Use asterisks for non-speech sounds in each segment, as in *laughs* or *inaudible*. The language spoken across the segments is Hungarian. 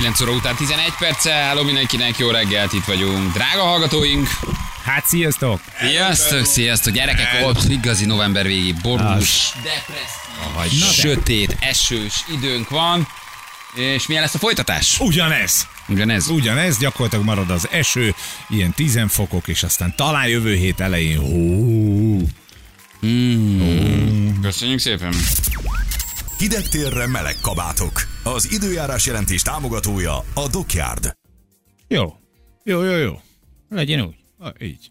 9 óra után 11 perce. Hello mindenkinek, jó reggelt, itt vagyunk. Drága hallgatóink, Hát sziasztok! Sziasztok, sziasztok, gyerekek, ott igazi november végi borús, depresszív, sötét, esős időnk van. És milyen lesz a folytatás? Ugyanez. Ugyanez. Ugyanez, gyakorlatilag marad az eső, ilyen 10 fokok, és aztán talán jövő hét elején hó. Köszönjük szépen. Hideg térre meleg kabátok. Az időjárás jelentés támogatója a Dockyard. Jó, Jó, jó, jó. legyen úgy. Ah, így.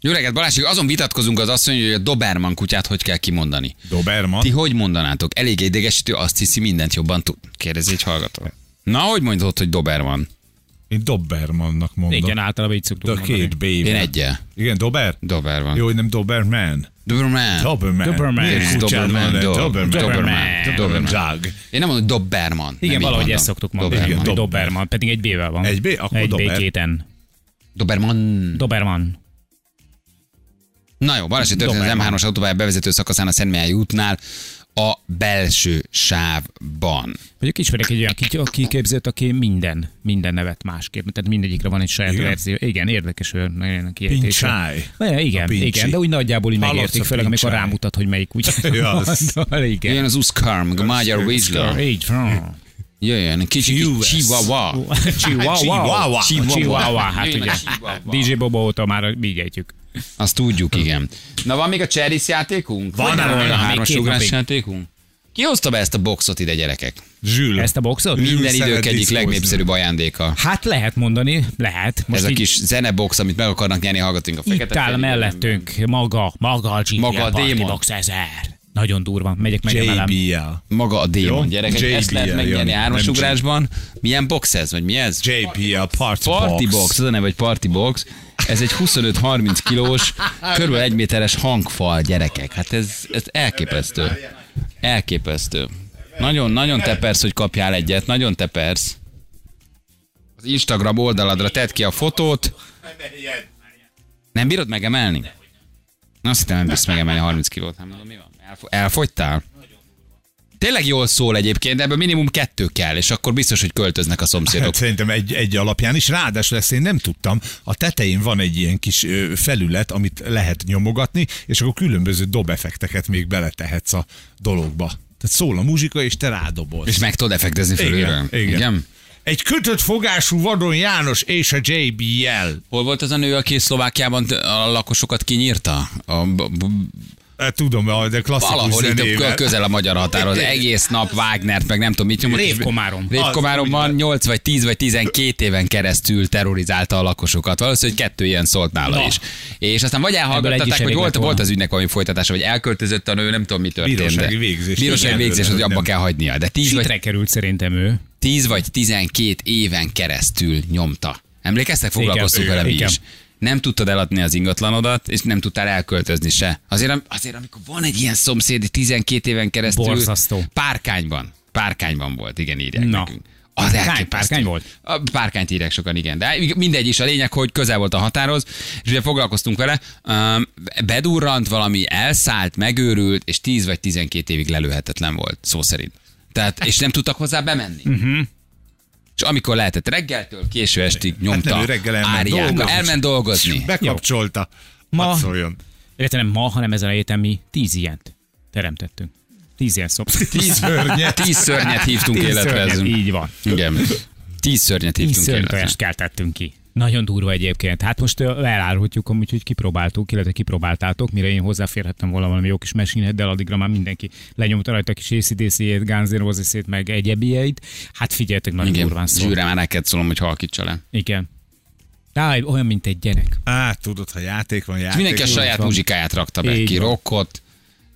Jó reggelt, Balázsik, azon vitatkozunk az asszony, hogy a Doberman kutyát hogy kell kimondani. Doberman. Ti hogy mondanátok? Elég idegesítő, azt hiszi, mindent jobban tud. Kérdezi egy hallgató. Na, hogy mondod, hogy Doberman? Én Dobermannak mondom. Igen, általában így szoktuk De mondani. két B. Én egyel. Igen, Dober? Doberman. Jó, hogy nem Doberman. Doberman. Doberman. Doberman. Kutyád Doberman. Doberman. Doberman. Én nem mondom Doberman. Igen, valahogy ezt szoktuk mondani. Doberman. Pedig egy B-vel van. Egy B? Akkor egy. B, két N. Doberman. Doberman. Na jó, baleset történt az Doberman. M3-as autópálya bevezető szakaszán a Szentmihály útnál a belső sávban. Mondjuk ismerek egy olyan ki- kiképzőt, aki minden, minden nevet másképp. Tehát mindegyikre van egy saját Igen? verzió. Igen, érdekes ő nagyon kiejtése. Igen, igen, de úgy nagyjából így megértik, főleg amikor rámutat, hogy melyik úgy. *laughs* Igen. Jön az Uszkarm, a magyar Weasel. Így van. Jöjjön, kicsi chihuahua. *laughs* Chihuahua. Chihuahua. Chihuahua. Hát ugye. DJ Bobo óta már így ejtjük. Azt tudjuk, igen. Na van még a Cheris játékunk? Van, van, van a hármas ugrás játékunk? Ki hozta be ezt a boxot ide, gyerekek? Zsül. Ezt a boxot? Minden szeret idők egyik legnépszerűbb ajándéka. Hát lehet mondani, lehet. Most Ez a így kis zenebox, amit meg akarnak nyerni, hallgatunk a itt fekete áll feliratban. mellettünk maga, maga a GPL Maga a Party démon. Box 1000. Nagyon durva. Megyek meg emelem. JBL. Maga a démon, gyerekek. Ezt lehet JBL, megnyerni Jani, hármas nem ugrásban. Milyen box ez, vagy mi ez? JBL Party, Party Box. box, az a neve, hogy party box. Ez egy 25-30 kilós, kb. egy méteres hangfal, gyerekek. Hát ez, ez elképesztő. Elképesztő. Nagyon, nagyon tepersz, hogy kapjál egyet. Nagyon tepersz. Az Instagram oldaladra tedd ki a fotót. Nem bírod megemelni? Azt hittem, nem bírsz megemelni 30 kilót. Hát mondom, mi van? Elfo- elfogytál? Tényleg jól szól egyébként, de ebből minimum kettő kell, és akkor biztos, hogy költöznek a szomszédok. Hát szerintem egy, egy alapján is. Ráadásul ezt én nem tudtam. A tetején van egy ilyen kis felület, amit lehet nyomogatni, és akkor különböző dobeffekteket még beletehetsz a dologba. Tehát szól a muzsika, és te rádobod. És meg tudod effektezni fölülről. igen, igen. Egy kötött fogású vadon János és a JBL. Hol volt az a nő, aki Szlovákiában a lakosokat kinyírta? A, b- b- Hát, tudom, de klasszikus valahol itt zenével. közel a magyar határhoz. Egész nap Wagnert, meg nem tudom mit nyomott. Révkomárom. Révkomáromban Az úgy 8 vagy 10 vagy 12 éven keresztül terrorizálta a lakosokat. Valószínűleg kettő ilyen szólt nála Na. is. És aztán vagy vagy elég volt, volt az ügynek valami folytatása, vagy elköltözött a nő, nem tudom mi történt. Bírósági de- végzés. Bírósági Igen, végzés, hogy abba nem. kell hagynia. De 10 vagy került szerintem ő. 10 vagy 12 éven keresztül nyomta. Emlékeztek, foglalkoztunk vele mi igen. is. Nem tudtad eladni az ingatlanodat, és nem tudtál elköltözni se. Azért, azért amikor van egy ilyen szomszéd 12 éven keresztül. Borzasztó. Párkányban. Párkányban volt, igen, írják Na. nekünk. Az Párkány? Párkány volt? A párkányt írják sokan, igen. De mindegy is, a lényeg, hogy közel volt a határhoz, és ugye foglalkoztunk vele, um, bedurrant valami, elszállt, megőrült, és 10 vagy 12 évig lelőhetetlen volt, szó szerint. Tehát, és nem tudtak hozzá bemenni. Uh-huh. És amikor lehetett reggeltől késő estig nyomta nem, ő reggel elment áriákat. dolgozni. elment dolgozni. Bekapcsolta. Ma- Hadd szóljon. Illetve nem ma, hanem ezen a héten mi tíz ilyent teremtettünk. Tíz ilyen szob. Tíz szörnyet, tíz szörnyet hívtunk Tíz életre. szörnyet. Így van. Igen. Tíz szörnyet Tíz hívtunk életre. szörnytojást keltettünk ki. Nagyon durva egyébként. Hát most ö, elárulhatjuk, amúgy, hogy kipróbáltuk, illetve kipróbáltátok, mire én hozzáférhettem volna valami jó kis mesineddel, addigra már mindenki lenyomta rajta a kis ACDC-ét, Guns N' Roses-ét, meg egyebbieit. Hát figyeljetek, nagyon Igen. durván szól. Zsűre már neked szólom, hogy halkítsa le. Igen. Á, olyan, mint egy gyerek. Á, tudod, ha játék van, játék. És mindenki a saját van. muzsikáját rakta be. Így Ki rockot,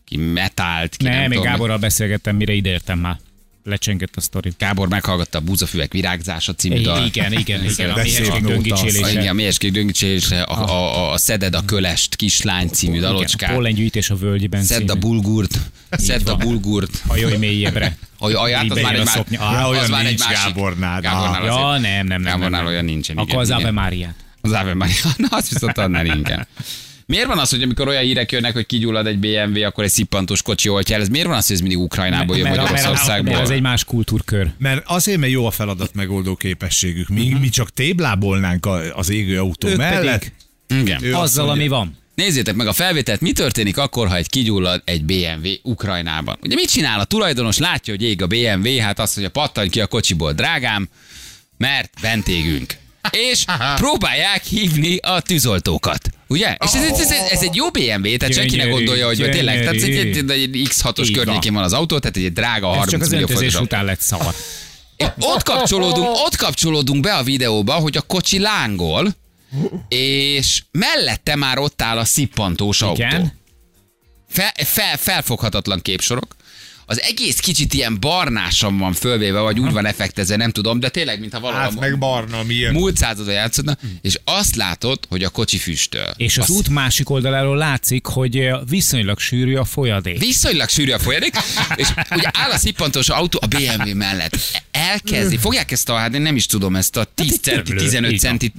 ki metált, ki nem, Nem, még tudom. Gáborral beszélgettem, mire ideértem már. Lecsengett a sztori. Gábor meghallgatta a Búzafüvek virágzása című dal. Igen, igen, igen. A méheskék. A, döngicsélése. igen, a mélyeskék döngicsélése, a, a, a, a Szeded a kölest kislány című Igen, a dalocskát. pollengyűjtés a völgyben Szedd a című. bulgurt, szedd a bulgurt. Hajolj mélyebbre. *laughs* Hogy aját, az már egy, a már, olyan az már egy nincs másik. Gábornál. Gábornál Ja, nem, nem, nem. Gábornál nem. olyan nincsen. Akkor az. Ave Máriát. Az Ave Maria. *laughs* Na, azt viszont annál inkább. Miért van az, hogy amikor olyan hírek jönnek, hogy kigyullad egy BMW, akkor egy szippantós kocsi oltja el? Ez miért van az, hogy ez mindig Ukrajnából jön, Magyarországból? mert ez egy más kultúrkör. Mert azért, mert jó a feladat megoldó képességük. Mi, mi csak téblábolnánk a- az égő autó Ők mellett. pedig Igen. Ő Azzal, mondja- ami van. Nézzétek meg a felvételt, mi történik akkor, ha egy kigyullad egy BMW Ukrajnában. Ugye mit csinál a tulajdonos? Látja, hogy ég a BMW, hát azt mondja, pattanj ki a kocsiból, drágám, mert bent égünk. És próbálják hívni a tűzoltókat. Ugye? És ez, ez, ez, ez egy jó BMW, tehát senki ne Gyönyörű, gondolja, hogy vagy tényleg, tehát egy, egy, gyönyörű. egy X6-os Így környékén van az autó, tehát egy drága Ez 30 csak az millió öntözés forintos után lett szar. ott kapcsolódunk, ott kapcsolódunk be a videóba, hogy a kocsi lángol, és mellette már ott áll a szippantós autó. Igen. Fel, fel, felfoghatatlan képsorok. Az egész kicsit ilyen barnásan van fölvéve, vagy úgy van effektezve, nem tudom, de tényleg, mintha valahol Hát meg barna, milyen. múlt századon játszódna, és azt látod, hogy a kocsi füstöl. És az Azt- út másik oldaláról látszik, hogy ö, viszonylag sűrű a folyadék. Viszonylag sűrű a folyadék, és ugye áll a szippantós autó a BMW mellett. Elkezdi, fogják ezt a, hát én nem is tudom, ezt a 10 egy centi, tömlő, 15 így van. centi,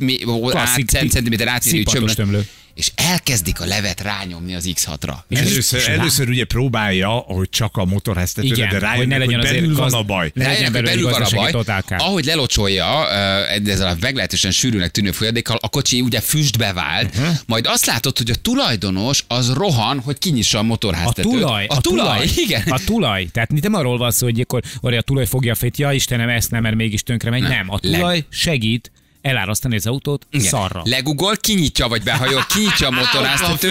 át, centiméter átmérő szippantos csömlő, tömlő. és elkezdik a levet rányomni az X6-ra. Először, És először ugye próbálja, hogy csak a motorháztetőre, Igen, de rájön, hogy ne legyen hogy belül van a baj. Ne legyen belőle belül van a baj. Ahogy lelocsolja ezzel a meglehetősen sűrűnek tűnő folyadékkal, a kocsi ugye füstbe vált, Mhm. majd azt látod, hogy a tulajdonos az rohan, hogy kinyissa a A motorháztetőt. tulaj, a tulaj, *laughs* igen. A tulaj. Tehát nem arról van szó, hogy akkor a tulaj fogja a fét, ja Istenem, ezt nem, mert mégis tönkre megy. Nem. A Leg- tulaj segít elárasztani az autót Igen. szarra. Legugol, kinyitja, vagy behajol, kinyitja a motorháztető.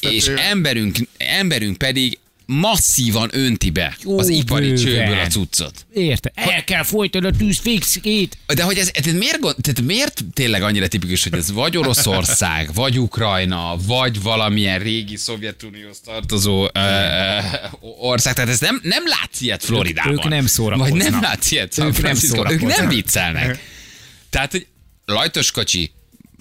és emberünk, emberünk pedig masszívan önti be az Ó, ipari bőven. csőből a cuccot. Érte? El kell folytani a tűz fixét. De hogy ez, ez miért, gond- tehát miért tényleg annyira tipikus, hogy ez vagy Oroszország, *laughs* vagy Ukrajna, vagy valamilyen régi Szovjetunióhoz tartozó ö, ö, ország, tehát ez nem, nem látsz ilyet Floridában. ők nem szórakoznak. Vagy nem látsz ilyet San Ők nem. Ők nem viccelnek. Tehát, hogy lajtos kocsi,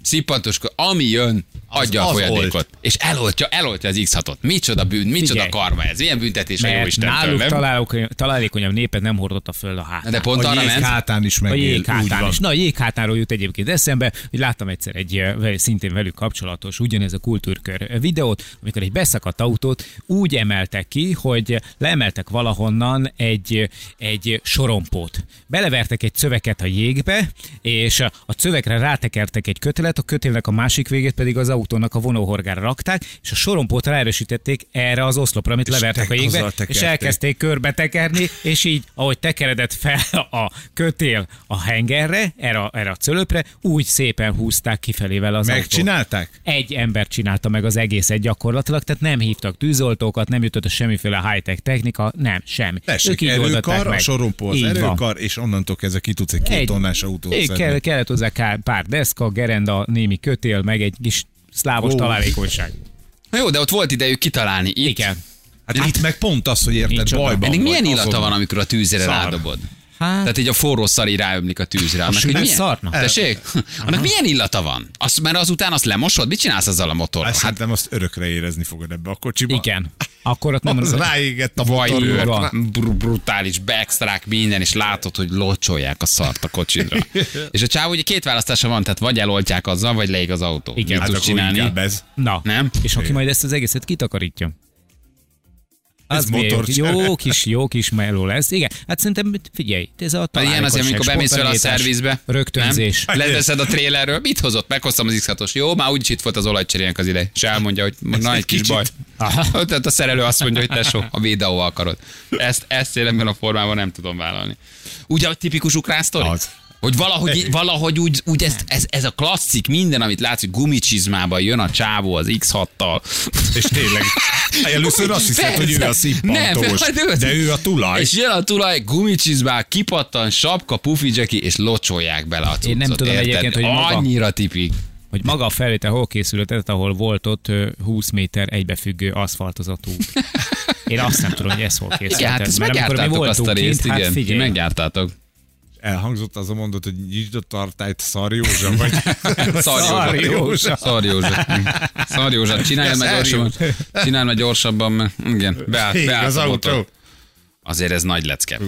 szippantos ami jön, adja az a folyadékot. olt. És eloltja, eloltja az X6-ot. Micsoda bűn, micsoda Figyelj. karma ez. Milyen büntetés a jó Mert Istentől, náluk nem? találok- találékonyabb népet nem hordott a föld a hátán. De pont A arra ment. jéghátán is A megél, úgy jéghátán is. Na, a jéghátánról jut egyébként eszembe, hogy láttam egyszer egy ö, szintén velük kapcsolatos, ugyanez a kultúrkör videót, amikor egy beszakadt autót úgy emeltek ki, hogy leemeltek valahonnan egy, egy sorompót. Belevertek egy szöveket a jégbe, és a szövegre rátekertek egy kötelet, a kötélnek a másik végét pedig az autónak a vonóhorgára rakták, és a sorompót ráerősítették erre az oszlopra, amit És levertek a jégbe, és elkezdték körbe tekerni, és így, ahogy tekeredett fel a kötél a hengerre, erre, a- erre a cölöpre, úgy szépen húzták kifelével az autót. Megcsinálták? Egy ember csinálta meg az egészet gyakorlatilag, tehát nem hívtak tűzoltókat, nem jutott a semmiféle high-tech technika, nem, semmi. Tessék, oldották erőkar, a meg. sorompó az Így van. erőkar, és onnantól kezdve ki tudsz egy két tonnás autót kell, kellett hozzá pár deszka, gerenda, némi kötél, meg egy kis szlávos Ó. találékonyság. Na jó, de ott volt idejük kitalálni. Itt, Igen. Hát itt meg pont az, hogy érted, bajban Ennek milyen illata van, amikor a tűzre Szar. rádobod? Hát, Tehát így a forró szari ráömlik a tűzre. Annak, hogy sület milyen? szarna? Tessék? *laughs* Annak milyen illata van? Azt, mert azután azt lemosod? Mit csinálsz azzal a motorral? Hát Hát szerintem azt örökre érezni fogod ebbe a kocsiba. igen. Akkor ott nem Az ráégett a vagy motor. van. br- brutális backstrack minden, és látod, hogy locsolják a szart a kocsidra. *laughs* és a csáv ugye két választása van, tehát vagy eloltják azzal, vagy leég az autó. Igen. Mit Hát akkor csinálni? Na, Nem? és aki majd ezt az egészet kitakarítja. Az motorcsere. jó kis, jó kis meló lesz. Igen, hát szerintem figyelj, ez a Vagy ilyen azért, amikor bemész vele a szervizbe. Rögtönzés. Nem? Leveszed a trélerről, mit hozott? Meghoztam az x Jó, már úgyis itt volt az olajcserének az ide. És elmondja, hogy na egy egy kis kicsit. baj. Aha. *laughs* Tehát a szerelő azt mondja, hogy tesó, a videó akarod. Ezt, ezt én ebben a formában nem tudom vállalni. Ugye a tipikus ukrán sztori? Az. Hogy valahogy, valahogy úgy, úgy ez, ez, ez, a klasszik, minden, amit látsz, hogy gumicsizmában jön a csávó az X6-tal. És tényleg. *laughs* Először azt hiszed, hogy ő a szippantós, ő az- de ő a tulaj. És jön a tulaj, gumicsizmán, kipattan, sapka, pufi jacky, és locsolják bele a cuccot. Én nem tudom érted? egyébként, hogy maga- Annyira tipik. Hogy maga a felvétel hol készült, tehát ahol volt ott ö, 20 méter egybefüggő aszfaltozott út. *laughs* Én azt nem tudom, hogy ez hol készült. Igen, hát ezt megjártátok azt a részt, kint, hát igen. figyelj, Megjártátok. Elhangzott az a mondat, hogy nyisd a tartályt, Szar Józsa, vagy *laughs* Szar Józsa. Szar Józsa. Szar Józsa. Csináljad meg gyorsabban. Csináld meg gyorsabban, mert igen, beállt, beállt az autó. Azért ez nagy lecke.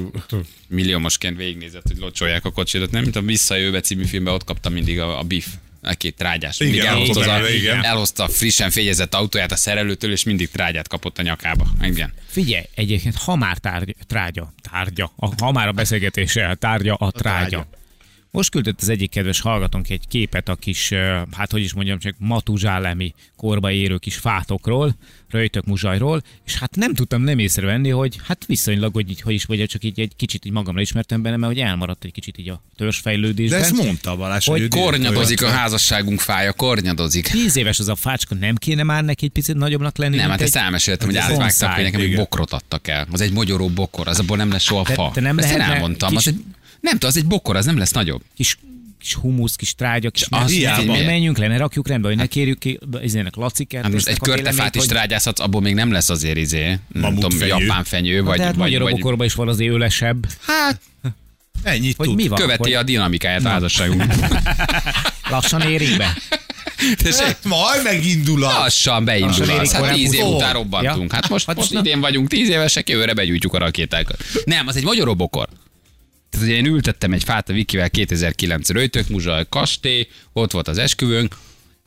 Milliómosként végignézett, hogy locsolják a kocsidat. Nem, mint a Visszajövőbe című filmben ott kaptam mindig a, a biff két trágyás. Mindig Igen, elhozta, az a, igen. elhozta a frissen fégyezett autóját a szerelőtől, és mindig trágyát kapott a nyakába. Igen. Figyelj, egyébként ha már tárgy, trágya, tárgya, a, ha már a beszélgetése, a tárgya, a trágya. trágya. Most küldött az egyik kedves hallgatónk egy képet a kis, hát hogy is mondjam, csak matuzsálemi korba érő kis fátokról, röjtök muzsajról, és hát nem tudtam nem észrevenni, hogy hát viszonylag, hogy így, hogy is mondjam, csak így egy kicsit így magamra ismertem benne, mert hogy elmaradt egy kicsit így a De törzsfejlődésben. ezt mondta Balázs, Hogy ő Kornyadozik a házasságunk fája, kornyadozik. Tíz éves az a fácska, nem kéne már neki egy picit nagyobbnak lenni? Nem, hát ezt elmeséltem, hogy átvágtak, hogy nekem egy bokrot adtak el. Az egy mogyoró bokor, az abból nem lesz soha De- fa. de nem ezt én elmondtam. Az kis- egy, nem tudom, az egy bokor, az nem lesz nagyobb. kis kis humusz, kis trágya, kis az hiába. menjünk le, ne rakjuk rendbe, hogy ne kérjük ki izének Laci Hát most egy körtefát is trágyázhatsz, abból még nem lesz azért izé, nem tudom, japán fenyő, vagy, vagy, hát vagy, magyar vagy bokorban is van az élesebb. hát Ennyit Hogy tud. mi van? követi hogy a dinamikáját a házasságunk. *laughs* Lassan érik be. Tessék, Majd megindul a... Lassan beindul az. Hát tíz év után robbantunk. Ja. Hát most, Hát most na. idén vagyunk tíz évesek, jövőre begyújtjuk a rakétákat. Nem, az egy magyaró bokor. Tehát ugye én ültettem egy fát a Vikivel 2009 Röjtök Muzsaj kastély, ott volt az esküvőnk,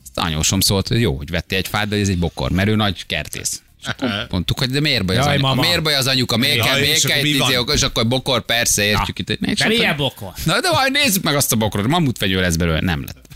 azt anyósom szólt, hogy jó, hogy vettél egy fát, de ez egy bokor, mert ő nagy kertész. És akkor *laughs* mondtuk, hogy de miért baj az Jaj, anyuka? mama. Miért baj az anyuka? Miért Jaj, kell, és miért kell akkor egy mi tíz van? év, és akkor bokor, persze, értjük itt. És De akkor- milyen bokor? Na de majd nézzük meg azt a bokrot, mamutfenyő lesz belőle, nem lett.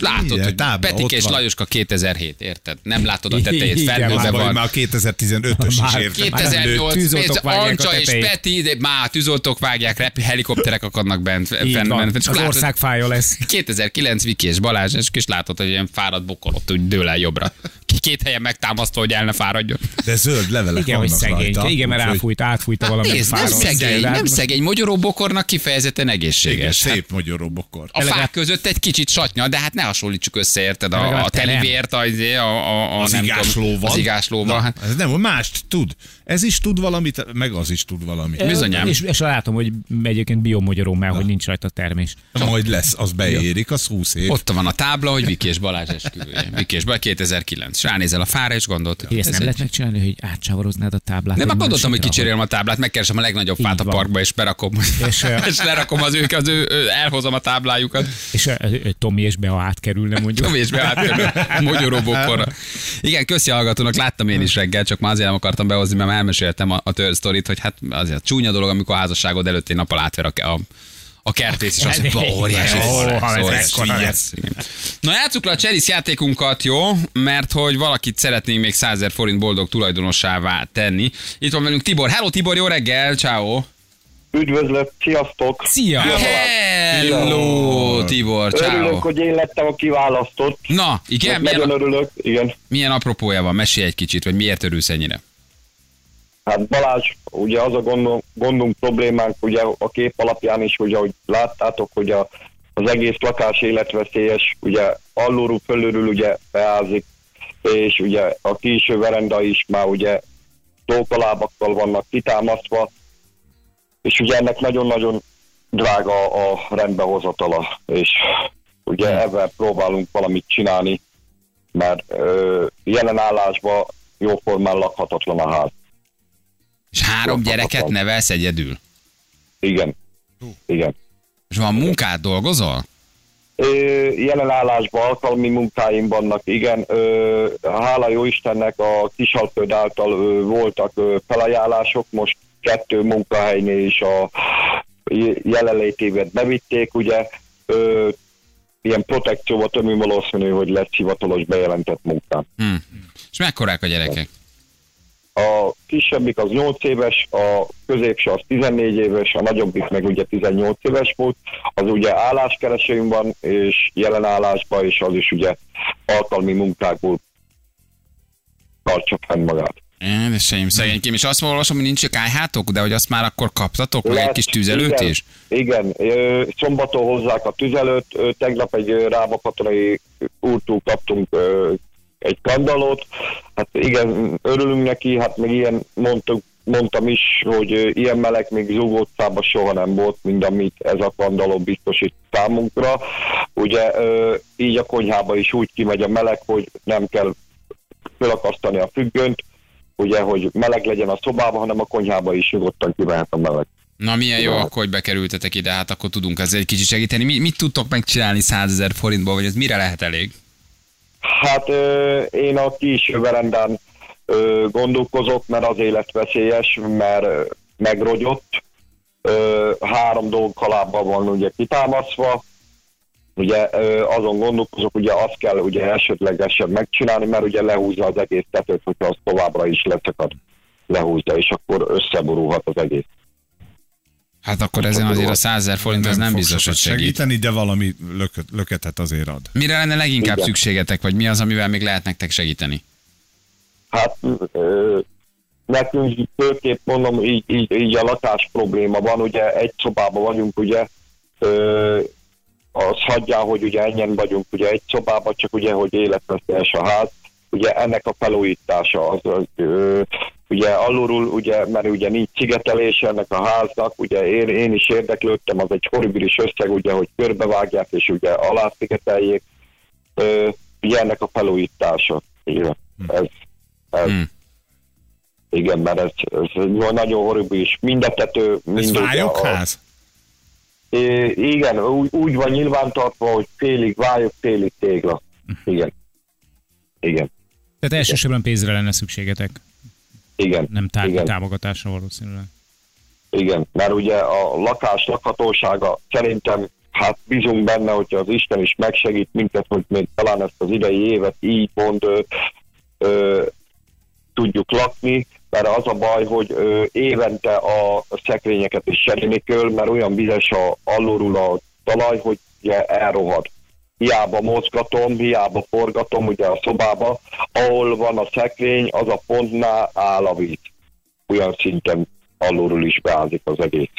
Látod, Milyen hogy tábla, Petike ott és van. Lajoska 2007, érted? Nem látod a tetejét, Igen, Már, van. már a 2015-ös is értem. 2008, Tűzoltók és vágják a Ancsa és. Peti, de már tűzoltók vágják, rep, helikopterek akadnak bent. Így fenn, van. bent. Az ország fája lesz. 2009 Viki és Balázs, és és látod, hogy ilyen fáradt bokor ott úgy dől el jobbra. Két helyen megtámasztva, hogy el ne fáradjon. De zöld levelek Igen, hogy vannak szegény. rajta. Igen, mert elfújt, átfújta valami Nézd, nem szegény, hát nem szegény. Magyaró bokornak kifejezetten Igen, egészséges. Hát szép magyaró bokor. a fák között egy kicsit satnya, de hát ne hasonlítsuk össze, érted? A, a telivért, a, a, a, a, Az igáslóval. Az igáslóval. Hát, Ez nem, mást tud. Ez is tud valamit, meg az is tud valamit. Bizonyám. És, és látom, hogy egyébként biomagyaró, mert hogy nincs rajta termés. Majd lesz, az beérik, az 20 év. ott van a tábla, hogy Viki és Balázs esküvője. Viki és Balázs 2009. És ránézel a fára, és gondolt, Hogy ezt ez nem lehet megcsinálni, hogy átsávoroznád a táblát. Nem, egy akkor gondoltam, hogy kicserélem a táblát, megkeresem a legnagyobb fát a parkba, és berakom, és, *laughs* És, lerakom az ők, az ő, elhozom a táblájukat. És Tomi és Bea átkerülne mondjuk. Tom és beátkerül *laughs* magyaró bokorra. Igen, köszi a hallgatónak, láttam én is reggel, csak már azért nem akartam behozni, mert már elmeséltem a, a tör sztorit, hogy hát azért csúnya dolog, amikor a házasságod előtt egy nappal átver a, a a kertész, és azt mondja, óriási. Igen. Na játsszuk le a Chalice játékunkat, jó? Mert hogy valakit szeretnénk még 100 000 forint boldog tulajdonossává tenni. Itt van velünk Tibor. Hello Tibor, jó reggel, ciao. Üdvözlök, sziasztok! Szia! Hello Tibor, Örülök, ciao. hogy én lettem a kiválasztott. Na, igen, milyen, Nagyon örülök, igen. milyen apropója van? Mesélj egy kicsit, vagy miért örülsz ennyire? Hát Balázs, ugye az a gondom, gondunk, problémánk, ugye a kép alapján is, ugye, ahogy láttátok, hogy a, az egész lakás életveszélyes, ugye alulról, fölülről ugye beázik, és ugye a külső verenda is már ugye tókalábakkal vannak kitámasztva, és ugye ennek nagyon-nagyon drága a rendbehozatala, és ugye ebben próbálunk valamit csinálni, mert ö, jelen állásban jóformán lakhatatlan a ház. És három gyereket nevelsz egyedül? Igen. Igen. És van munkád, dolgozol? Ö, jelen állásban alkalmi munkáim vannak, igen. Ö, hála jó Istennek a Kisalföld által ö, voltak ö, felajánlások, most kettő munkahelynél is a je- jelenlétévet bevitték, ugye. Ö, ilyen protekcióval tömű valószínű, hogy lesz hivatalos bejelentett munkám. Hm. És mekkorák a gyerekek? A kisebbik az 8 éves, a középső az 14 éves, a nagyobbik meg ugye 18 éves volt. Az ugye álláskeresőm van, és jelen állásban, és az is ugye alkalmi munkákból tartsa fenn magát. Édeseim, szegénykém, és azt olvasom, hogy nincs kájhátok, de hogy azt már akkor kaptatok, meg egy Lesz, kis tüzelőt igen, is? Igen, szombaton hozzák a tüzelőt, tegnap egy Rába katonai úrtól kaptunk egy kandalót, hát igen, örülünk neki, hát még ilyen mondtuk, mondtam is, hogy ilyen meleg még Zug utcában soha nem volt, mint amit ez a kandaló biztosít számunkra. Ugye így a konyhába is úgy kimegy a meleg, hogy nem kell fölakasztani a függönt, ugye, hogy meleg legyen a szobában, hanem a konyhába is nyugodtan kimehet a meleg. Na milyen jó, akkor hogy bekerültetek ide, hát akkor tudunk ezzel egy kicsit segíteni. Mi, mit tudtok megcsinálni 100 ezer forintból, vagy ez mire lehet elég? Hát ö, én a kis verendán ö, gondolkozok, mert az élet veszélyes, mert megrogyott. Ö, három dolg kalábban van ugye kitámaszva. Ugye ö, azon gondolkozok, ugye azt kell ugye esetlegesen megcsinálni, mert ugye lehúzza az egész tetőt, hogyha az továbbra is leszakad, lehúzza, és akkor összeborulhat az egész. Hát akkor ezen azért a 100 ezer forint, ez nem fog biztos, hogy segít. segíteni, de valami lököt, löketet azért ad. Mire lenne leginkább Igen. szükségetek, vagy mi az, amivel még lehet nektek segíteni? Hát ö, nekünk főképp mondom, így, így, így a lakás probléma van, ugye egy szobában vagyunk, ugye ö, az hagyjál, hogy ugye ennyien vagyunk ugye egy szobában, csak ugye, hogy életveszélyes a ház, ugye ennek a felújítása az, az ö, ugye alulul, ugye, mert ugye nincs szigetelés ennek a háznak, ugye én, én is érdeklődtem, az egy horribilis összeg, ugye, hogy körbevágják, és ugye alászigeteljék, ö, ugye ennek a felújítása. Igen, ez, ez, Hmm. igen, mert ez, ez nagyon horribilis. Mind a tető, Ez mind a, vályokház? É, igen, úgy, úgy van nyilvántartva, hogy félig vályok, félig tégla. Igen. Igen. Tehát elsősorban pénzre lenne szükségetek, Igen. nem tárgyi igen. támogatásra valószínűleg. Igen, mert ugye a lakás lakhatósága szerintem hát bízunk benne, hogyha az Isten is megsegít minket, hogy még talán ezt az idei évet így mond ö, ö, tudjuk lakni, mert az a baj, hogy ö, évente a szekrényeket is cserélni kell, mert olyan vizes a alulról a talaj, hogy ugye elrohad. Hiába mozgatom, hiába forgatom ugye a szobába, ahol van a szekrény, az a pontnál áll a víz. Olyan szinten alulról is beázik az egész.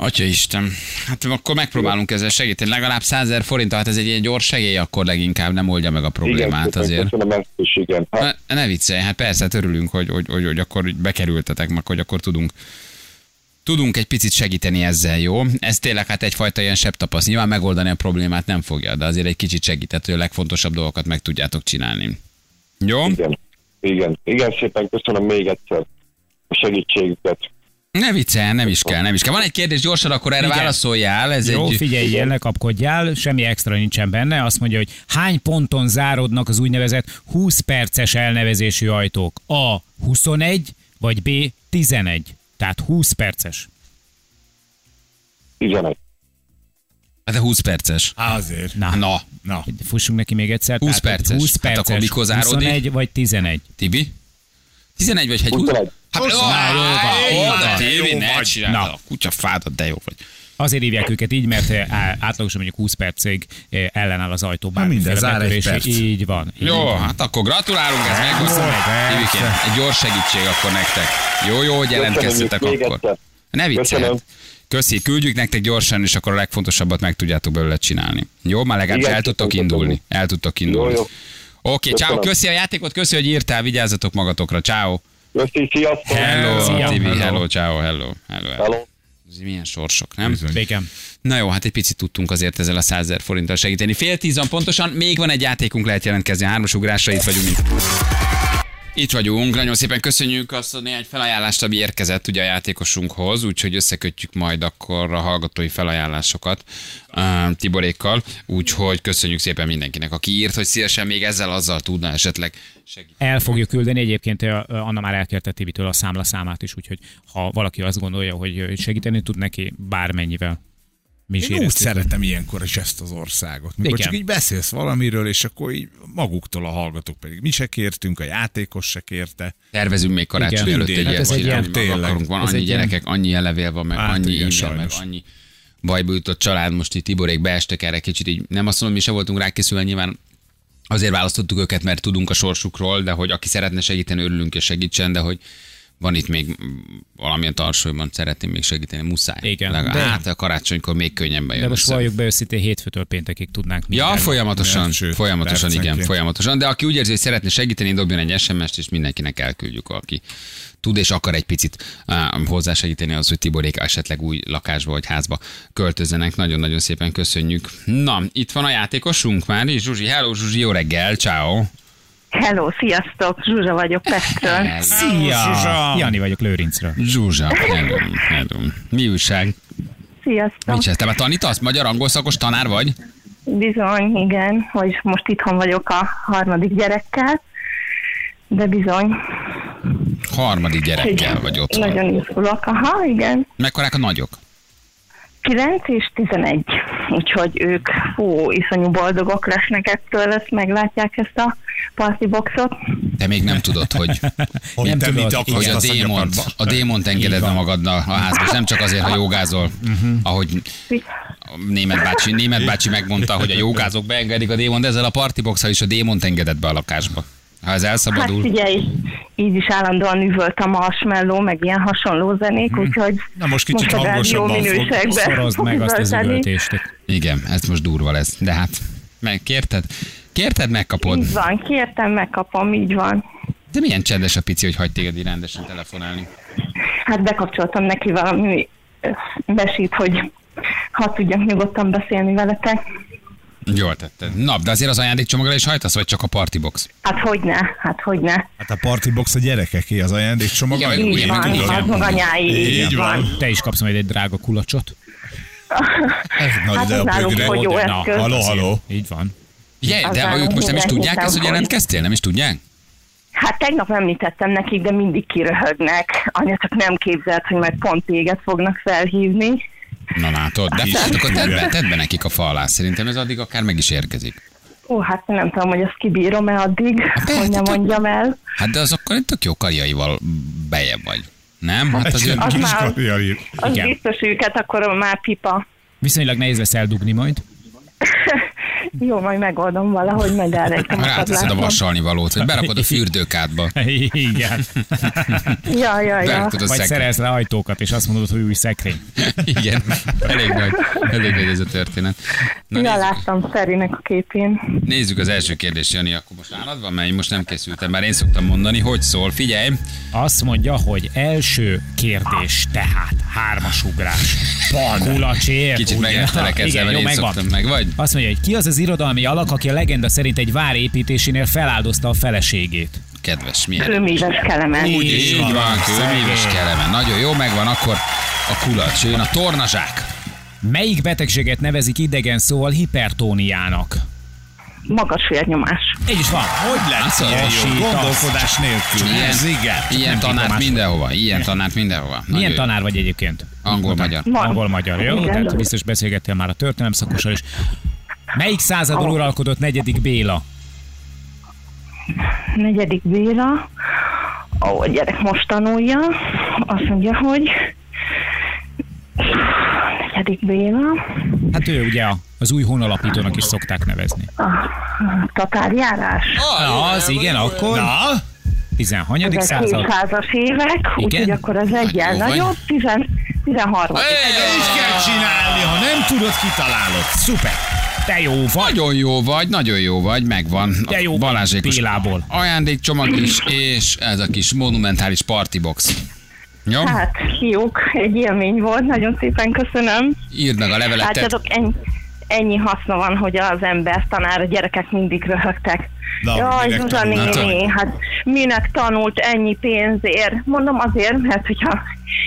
Atya Isten, hát akkor megpróbálunk ezzel segíteni. Legalább 100 ezer forint, hát ez egy ilyen gyors segély, akkor leginkább nem oldja meg a problémát igen, azért. Köszönöm is, igen. Hát, Ne, ne viccelj, hát persze, hát örülünk, hogy, hogy, hogy, hogy akkor bekerültetek, meg hogy akkor tudunk tudunk egy picit segíteni ezzel, jó? Ez tényleg hát egyfajta ilyen sebb tapasz. Nyilván megoldani a problémát nem fogja, de azért egy kicsit segített, hogy a legfontosabb dolgokat meg tudjátok csinálni. Jó? igen, igen, igen, szépen köszönöm még egyszer a segítségüket. Ne viccelj, nem is kell, nem is kell. Van egy kérdés, gyorsan akkor erre Igen. válaszoljál. Ez Jó, egy... figyeljél, ne kapkodjál, semmi extra nincsen benne. Azt mondja, hogy hány ponton záródnak az úgynevezett 20 perces elnevezésű ajtók? A. 21, vagy B. 11. Tehát 20 perces. 11. Hát de 20 perces. Azért. Na, Na, Na, fussunk neki még egyszer. 20 Tehát, perces. 20 Hát perces, akkor mikor záródik? 21 vagy 11. Tibi? 11 vagy egy 20? 21. Hát, Húsz- ó, Na, jó van, ó, jó de van. Tibi, Jó ne vagy. csináld Na. a kutyafádat, de jó vagy. Azért hívják őket így, mert eh, átlagosan mondjuk 20 percig eh, ellenáll az ajtó bármiféle minden zár egy perc. Így van. Így Jó, van. hát akkor gratulálunk, ez persze. Tibikém, egy gyors segítség akkor nektek. Jó, jó, hogy jelentkeztetek akkor. Ne viccelj. Köszi, küldjük nektek gyorsan, és akkor a legfontosabbat meg tudjátok belőle csinálni. Jó, már legalábbis Igen, el tudtok indulni. El tudtok indulni. Jó, jó. Oké, ciao, köszi a játékot, köszi, hogy írtál, vigyázzatok magatokra, ciao. Köszi, sziasztok! Hello, Szia. Tibi, Hello. hello, ciao, hello, hello. hello. Hello. Milyen sorsok, nem? Bizony. Békem. Na jó, hát egy picit tudtunk azért ezzel a 100 ezer forinttal segíteni. Fél tízan pontosan, még van egy játékunk, lehet jelentkezni a hármas ugrásra, itt vagyunk. Itt vagyunk, nagyon szépen köszönjük azt a néhány felajánlást, ami érkezett ugye a játékosunkhoz, úgyhogy összekötjük majd akkor a hallgatói felajánlásokat uh, Tiborékkal, úgyhogy köszönjük szépen mindenkinek, aki írt, hogy szívesen még ezzel azzal tudna esetleg segíteni. El fogjuk küldeni, egyébként Anna már elkérte Tibitől a számla számát is, úgyhogy ha valaki azt gondolja, hogy segíteni tud neki bármennyivel. Mi is Én úgy szeretem ilyenkor is ezt az országot. Mikor Igen. csak így beszélsz valamiről, és akkor így maguktól a hallgatók pedig mi se kértünk, a játékos se kérte. Tervezünk még karácsony Igen. előtt egy Hát ez egy ilyen- akarunk, van Ez annyi egy ilyen- gyerekek, annyi elevél van, meg Hát annyi igen, e meg annyi bajba jutott család, most itt Tiborék beestek erre kicsit így, nem azt mondom, mi se voltunk rákészülve, nyilván azért választottuk őket, mert tudunk a sorsukról, de hogy aki szeretne segíteni, örülünk és segítsen, de hogy van itt még valamilyen tarsolyban szeretném még segíteni, muszáj. Igen, Legalább, de- hát a karácsonykor még könnyebben jön De most valljuk be őszintén, hétfőtől péntekig tudnánk Ja, folyamatosan, sőt, folyamatosan, igen, percenként. folyamatosan. De aki úgy érzi, hogy szeretne segíteni, dobjon egy SMS-t, és mindenkinek elküldjük, aki tud és akar egy picit uh, hozzásegíteni az, hogy Tiborék esetleg új lakásba vagy házba költözzenek. Nagyon-nagyon szépen köszönjük. Na, itt van a játékosunk már, és Zsuzsi, hello Zsuzsi, jó reggel, ciao. Hello, sziasztok, Zsuzsa vagyok Pestről. Szia! Zsuzsa! Jani vagyok Lőrincről. Zsuzsa, hello, hello. Mi újság? Sziasztok. Mit csinálsz? Te már tanítasz? Magyar angol szakos tanár vagy? Bizony, igen, hogy most itthon vagyok a harmadik gyerekkel, de bizony. Harmadik gyerekkel hogy vagy otthon. Nagyon izgulok, aha, igen. Mekkorák a nagyok? 9 és 11, úgyhogy ők hú, iszonyú boldogok lesznek ettől, ezt meglátják ezt a partyboxot. Te még nem tudod, hogy, *laughs* Hogy Nem tudod, mit akarsz hogy a démont, a démont engeded be magadnak a házba, és nem csak azért, ha jogázol, ahogy a német bácsi, német bácsi megmondta, hogy a jogázók beengedik a démont, ezzel a partyboxal is a démont engedett be a lakásba. Ha ez Hát elszabadul, figyelj, így is állandóan üvölt a marshmallow, meg ilyen hasonló zenék, úgyhogy Na most kicsit a rádió hangosabban Szorozd fog meg azt az üvöltést. igen, ez most durva lesz. De hát, meg kérted? Megkapod. Így van, kértem, megkapom, így van. De milyen csendes a pici, hogy hagy téged így rendesen telefonálni. Hát bekapcsoltam neki valami besít, hogy ha tudjak nyugodtan beszélni veletek. Jól tetted. Na, de azért az ajándékcsomaggal is hajtasz, vagy csak a partybox? Hát hogyne, hát hogyne. Hát a partybox a gyerekeké, az ajándékcsomag. Igen, Így van, tudod. az maga anyái. Így van. Te is kapsz majd egy drága kulacsot. *laughs* Na, Hát de az a jó Na, eszköz. Halló, halló. Így van. Igen, de ők most nem is tudják ezt, hogy- jelentkeztél? Nem is tudják? Hát tegnap említettem nekik, de mindig kiröhögnek. Anya csak nem képzelt, hogy majd pont téged fognak felhívni. Na látod, de hát akkor tedd be, tedd be nekik a fa alá. Szerintem ez addig akár meg is érkezik. Ó, hát nem tudom, hogy ezt kibírom-e addig, persze, hogy ne mondjam el. Hát de az akkor egy tök jó karjaival bejebb vagy. Nem? Hát azért... Az Kis már-. Az biztos őket, akkor már pipa. Viszonylag nehéz lesz eldugni majd. *laughs* Jó, majd megoldom valahogy, majd elrejtem Ráteszed a vasalni valót, vagy berakod a fürdőkádba. Igen. Ja, ja, ja. Berakod a Vagy szekrény. szerelsz rá ajtókat, és azt mondod, hogy új szekrény. Igen, elég nagy, elég nagy ez a történet. Na, Ja, láttam Szerinek a képén. nézzük az első kérdést, Jani, akkor most nálad van, mert én most nem készültem, bár én szoktam mondani, hogy szól. Figyelj, Azt mondja, hogy első kérdés, tehát hármas ugrás. Kulacsért. kicsit ugye? megleptelek *laughs* ezzel, Igen, mert jó, én megvan. szoktam meg, vagy? Azt mondja, hogy ki az az irodalmi alak, aki a legenda szerint egy vár építésénél feláldozta a feleségét? Kedves, milyen Kőmíves kelemen. Úgy is Így van. van, kőmíves kelemen. Nagyon jó, megvan akkor a kulacs. Jön a tornazsák. Melyik betegséget nevezik idegen szóval hipertóniának? Magas vérnyomás. Így is van. Hogy lehet Látszol? ilyen jó? Gondolkodás nélkül. Ilyen, Ez igen. ilyen tudomás. mindenhova. Ilyen tanárt mindenhova. Milyen Nagyon jó. tanár vagy egyébként? Angol-magyar. Ma- Angol-magyar, jó? Igen. Tehát biztos beszélgettél már a történelem szakossal is. Melyik században uralkodott negyedik Béla? Negyedik Béla. Ó, a gyerek most tanulja. Azt mondja, hogy negyedik Béla. Hát ő ugye az új honalapítónak is szokták nevezni. A tatárjárás. Na, az igen, akkor Na, 16. Ezek század. 700-as évek, úgyhogy Igen? akkor az egyen vagy. nagyobb, 10 13. így is kell csinálni, ha nem tudod, kitalálod. Szuper. Te jó vagy. Nagyon jó vagy, nagyon jó vagy, megvan. A jó Balázsékos Bélából. ajándékcsomag is, *clears throat* és ez a kis monumentális partybox. Jó? Hát, fiúk, egy élmény volt, nagyon szépen köszönöm. Írd meg a levelet. Látjátok, ennyi, ennyi haszna van, hogy az ember tanár, a gyerekek mindig röhögtek. Na, Jaj, Zsuzsa néni, hát minek tanult ennyi pénzért? Mondom azért, mert hogyha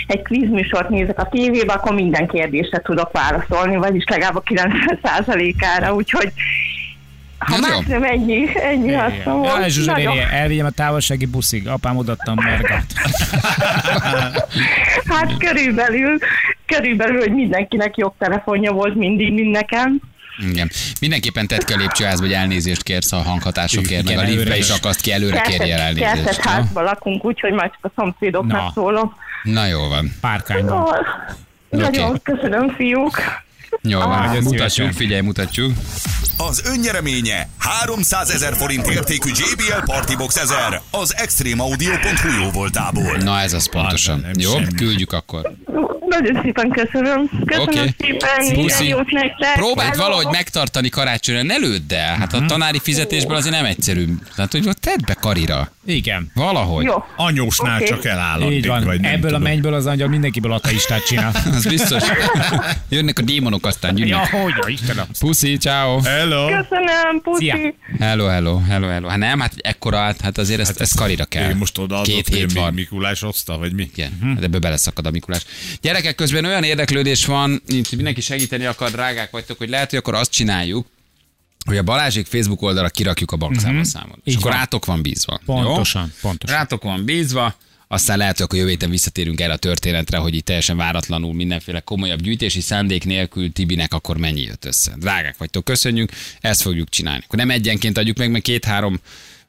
egy kvízműsort nézek a tévébe, akkor minden kérdésre tudok válaszolni, vagyis legalább a 90%-ára, úgyhogy ha Ez más jó. nem ennyi, ennyi haszna volt. Jaj, Zsuzsa néni, elvigyem a távolsági buszig. Apám odattam mergát. *laughs* Hát körülbelül, körülbelül, hogy mindenkinek jobb telefonja volt mindig, mint nekem. Igen. Mindenképpen tedd ki a lépcsőházba, hogy elnézést kérsz a hanghatásokért, meg a liftbe is akaszt ki, előre kérjél elnézést. kertes jó? házban lakunk, úgyhogy majd csak a szomszédoknak Na. szólok. Na jó van. Párkányban. Nagyon köszönöm, fiúk. Jó. Ah. Mutatjuk, figyelj, mutatjuk. Az önnyereménye 300 ezer forint értékű JBL Partybox 1000 az extremeaudio.hu jó voltából. Na ez az pontosan. nem Jó, semmi. küldjük akkor. Nagyon szépen köszönöm. Köszönöm Oké. szépen, Puszi. jót nektek. Próbáld Hello. valahogy megtartani karácsonyra, ne lőd el. Hát Mhm. a tanári fizetésből azért nem egyszerű. Tehát, hogy tedd be karira. Igen. Valahogy. Jó. Anyósnál Oké. csak eláll addig, Így van. vagy nem Ebből tudom. a mennyből az angyal mindenkiből ateistát csinál. *laughs* Az biztos. *laughs* Jönnek a démonok, aztán ja, gyűnnek. hogy a Istenem. Puszi, ciao. Hello! Köszönöm, puszi. Szia. Hello, hello, hello, hello. Hát nem, hát ekkora, hát, hát azért ezt, ezt karira kell. Én most odaadott, Két hét mi- van. Mikulás hozta, vagy mi? Igen, hát ebből beleszakad a Mikulás. Gyerekek, közben olyan érdeklődés van, mint mindenki segíteni akar, drágák vagytok, hogy lehet, hogy akkor azt csináljuk, hogy a Balázsék Facebook oldalra kirakjuk a bankszámlaszámot. És Így akkor van. rátok van bízva. Pontosan, jó? pontosan. Rátok van bízva, aztán lehet, hogy akkor jövő héten visszatérünk el a történetre, hogy itt teljesen váratlanul mindenféle komolyabb gyűjtési szándék nélkül Tibinek akkor mennyi jött össze. Drágák vagytok, köszönjük, ezt fogjuk csinálni. Akkor nem egyenként adjuk meg, mert két-három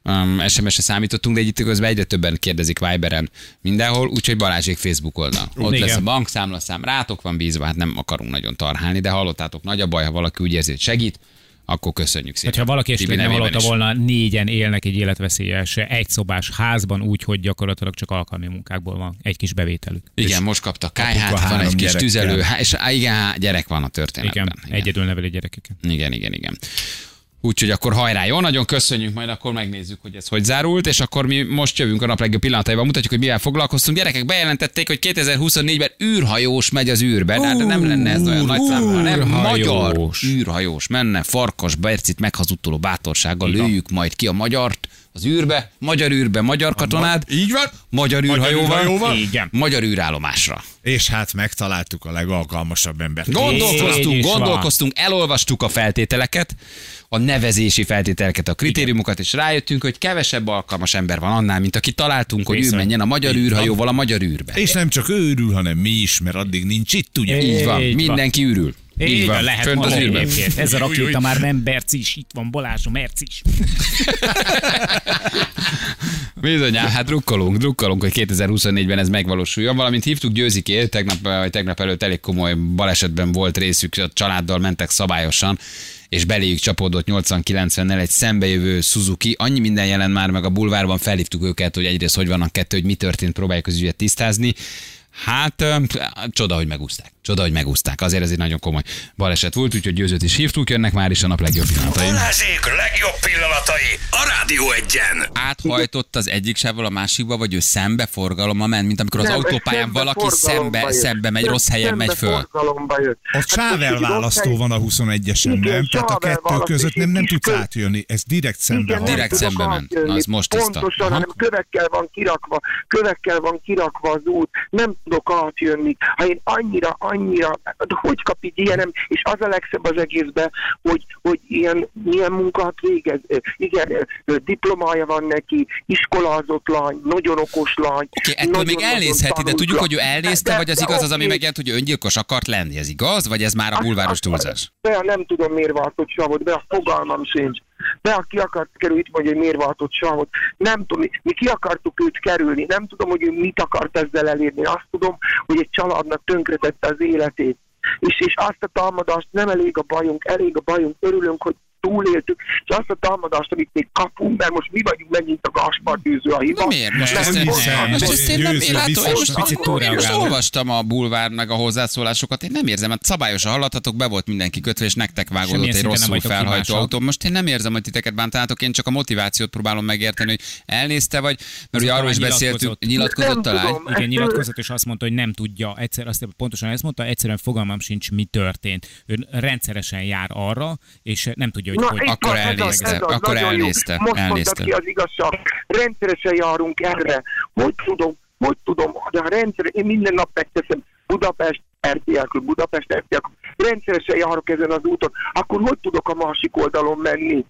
um, SMS-re számítottunk, de egy itt közben egyre többen kérdezik Viberen mindenhol, úgyhogy Balázsék Facebook oldal. Ott igen. lesz a bankszámlaszám, rátok van bízva, hát nem akarunk nagyon tarhálni, de hallottátok, nagy a baj, ha valaki úgy érzi, hogy segít, akkor köszönjük szépen. Hogyha valaki esetleg nem hallotta volna, négyen élnek egy életveszélyes egyszobás házban úgy, hogy gyakorlatilag csak alkalmi munkákból van egy kis bevételük. Igen, most kapta kájhát, van egy kis tüzelő, és igen, gyerek van a történetben. Igen, egyedül neveli gyerekeket. Igen, igen, igen. Úgyhogy akkor hajrá, jó? Nagyon köszönjük, majd akkor megnézzük, hogy ez hogy zárult, és akkor mi most jövünk a nap legjobb pillanataiban, mutatjuk, hogy mivel foglalkoztunk. Gyerekek bejelentették, hogy 2024-ben űrhajós megy az űrbe, de hát nem lenne ez olyan nagy szám, hanem magyar űrhajós. menne, farkas Bercit meghazudtoló bátorsággal lőjük majd ki a magyart az űrbe, magyar űrbe, magyar katonád, Így van. magyar űrhajóval, űrhajóval. Igen. magyar űrállomásra. És hát megtaláltuk a legalkalmasabb embert. Gondolkoztunk, van. gondolkoztunk, elolvastuk a feltételeket, a nevezési feltételeket, a kritériumokat, és rájöttünk, hogy kevesebb alkalmas ember van annál, mint aki találtunk, hogy ő Bizony. menjen a magyar űrhajóval a magyar űrbe. És nem csak ő örül, hanem mi is, mert addig nincs itt, ugye? Így van, Így van. mindenki ürül. Így van, lehet fönt az űrben. Ez a rakéta már nem Bercis, itt van Balázs a Mercis. *laughs* Bizonyám, hát drukkolunk, drukkolunk, hogy 2024-ben ez megvalósuljon. Valamint hívtuk Győzikét, tegnap, vagy tegnap előtt elég komoly balesetben volt részük, a családdal mentek szabályosan, és beléjük csapódott 80-90-nel egy szembejövő Suzuki. Annyi minden jelent már meg a bulvárban, felhívtuk őket, hogy egyrészt hogy vannak kettő, hogy mi történt, próbáljuk az ügyet tisztázni. Hát, csoda, hogy megúzták. Csoda, hogy megúzták. Azért ez egy nagyon komoly baleset volt, úgyhogy győzőt is hívtuk, jönnek már is a nap legjobb pillanatai. Balázsék legjobb pillanatai a Rádió egyen. áthajtott az egyik sávval a másikba, vagy ő szembe forgalommal ment, mint amikor az Nem, autópályán valaki forgalomba szembe, jött. szembe megy, rossz helyen Szembe megy föl. forgalomba. Ott Hát sávelválasztó rossz van a 21-esen, Igen, nem? Tehát a kettő között nem, nem tudsz átjönni. Ez direkt szembe Igen, van. Direkt szembe ment. Na, az most tiszta. Pontosan, hanem kövekkel van kirakva, kövekkel van kirakva az út, nem tudok átjönni. Ha én annyira, annyira, hogy kap így ilyenem, és az a legszebb az egészben, hogy, hogy ilyen, milyen munkát végez. Igen, diplomája van neki, iskolázott lány, nagyon okos lány. Oké, ettől még elnézheti, de tudjuk, hogy ő elnézte, De- vagy az de igaz az, ami megjelent, hogy ő öngyilkos akart lenni, ez igaz? Vagy ez már a bulváros túlzás? Be, nem tudom, miért váltott savot, be a fogalmam sincs. Be, aki akart kerülni, itt mondja, hogy miért váltott savot. Nem tudom, mi ki akartuk őt kerülni, nem tudom, hogy ő mit akart ezzel elérni. Azt tudom, hogy egy családnak tönkretette az életét. És, és azt a támadást nem elég a bajunk, elég a bajunk, örülünk, hogy túléltük, és azt a támadást, amit még kapunk, mert most mi vagyunk megint a Gaspar tűző a hiba. Na miért? Most Nem ezt én, hiszem. most ezt én nem én látom, én most, picit most túlreagálod. olvastam a bulvár meg a hozzászólásokat, én nem érzem, mert szabályosan hallathatok, be volt mindenki kötve, és nektek vágódott egy rosszul felhajtó autó. Most én nem érzem, hogy titeket bántátok, én csak a motivációt próbálom megérteni, hogy elnézte, vagy, mert ugye arról is beszéltünk, nyilatkozott a Nem lány. Igen, nyilatkozott, és azt mondta, hogy nem tudja, egyszer, azt pontosan ezt mondta, egyszerűen fogalmam sincs, mi történt. Ő rendszeresen jár arra, és nem tudja, hogy Na, hogy. akkor van, ez az, elnézte, ez akkor elnézte, Most elnézte. ki az igazság. Rendszeresen járunk erre. Hogy tudom, hogy tudom, de a rendszer, én minden nap megteszem Budapest, RTL, Budapest, RTL, rendszeresen járok ezen az úton, akkor hogy tudok a másik oldalon menni?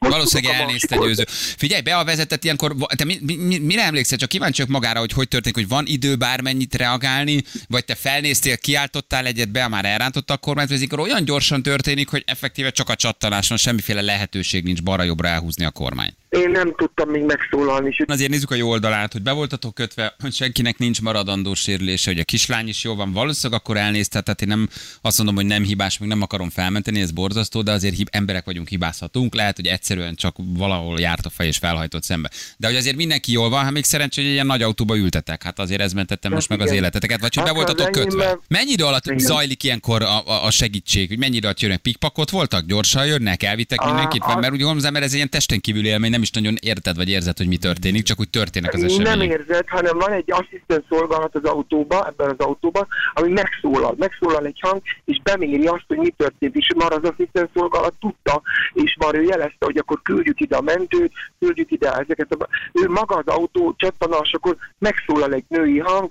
Hogy Valószínűleg elnézte győző. Figyelj, be a vezetett ilyenkor, te mi, mi, mi, mire emlékszel? Csak kíváncsiak magára, hogy hogy történik, hogy van idő bármennyit reagálni, vagy te felnéztél, kiáltottál egyet be, már elrántotta a kormányt, ez olyan gyorsan történik, hogy effektíve csak a csattanáson semmiféle lehetőség nincs balra-jobbra elhúzni a kormány. Én nem tudtam még megszólalni, Azért nézzük a jó oldalát, hogy be voltatok kötve, hogy senkinek nincs maradandó sérülése, hogy a kislány is jó van, valószínűleg akkor elnézte, tehát én nem azt mondom, hogy nem hibás, még nem akarom felmenteni, ez borzasztó, de azért hib, emberek vagyunk, hibázhatunk, lehet, hogy egyszerűen csak valahol járt a fej és felhajtott szembe. De hogy azért mindenki jól van, hát még szerencsé, hogy egy ilyen nagy autóba ültetek, hát azért ez mentette most meg az életeteket, vagy hogy be Hát voltatok kötve. Mennyi idő alatt Igen. zajlik ilyenkor a, a, a segítség, hogy mennyi idő alatt jönnek? Pikpakot voltak? Gyorsan jönnek? Elvittek mindenkit? Mert úgy gondolom, mert ez ilyen testen kívül élmény, nem nem is nagyon érted vagy érzed, hogy mi történik, csak úgy történnek az Nem események. érzed, hanem van egy asszisztens szolgálat az autóba, ebben az autóban, ami megszólal. Megszólal egy hang, és beméri azt, hogy mi történt, és már az asszisztens szolgálat tudta, és már ő jelezte, hogy akkor küldjük ide a mentőt, küldjük ide ezeket. A... Ő maga az autó csattanásakor megszólal egy női hang,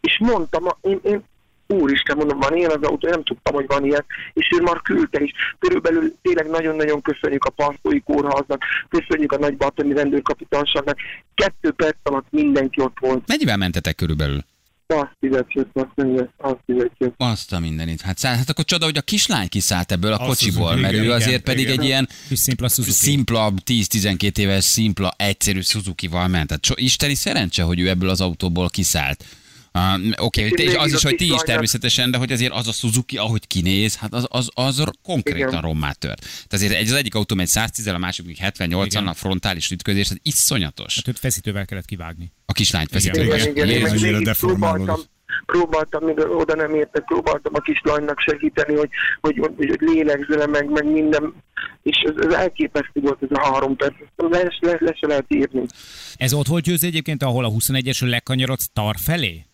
és mondtam, én, én úristen, mondom, van ilyen az autó, nem tudtam, hogy van ilyen, és ő már küldte is. Körülbelül tényleg nagyon-nagyon köszönjük a Parszói Kórháznak, köszönjük a Nagy Batoni rendőrkapitányságnak. Kettő perc alatt mindenki ott volt. Mennyivel mentetek körülbelül? Azt fizetjük, azt fizetjük, azt fizetjük. Azt a mindenit. Hát, szá- hát akkor csoda, hogy a kislány kiszállt ebből a Azt kocsiból, mert igen, ő igen, azért pedig igen. egy ilyen szimpla szimpla, 10-12 éves, szimpla, egyszerű Suzuki-val ment. Tehát so, isteni szerencse, hogy ő ebből az autóból kiszállt. Uh, Oké, okay, és az is, hogy ti is természetesen, de hogy azért az a Suzuki, ahogy kinéz, hát az, az, az konkrétan Igen. rommá tört. Tehát azért egy, az egyik autó megy 110 a másik még 78 Igen. a frontális ütközés, ez iszonyatos. Hát őt feszítővel kellett kivágni. A kislányt Igen. feszítő. Igen, Igen, igen, annyira végig deformálódott. próbáltam, még oda nem értek, próbáltam a kislánynak segíteni, hogy, hogy, hogy, hogy lélegzele meg, meg minden, és ez, ez elképesztő volt ez a három perc, le, le, le se lehet írni. Ez ott volt győző egyébként, ahol a 21-esről lekanyarodsz tar felé?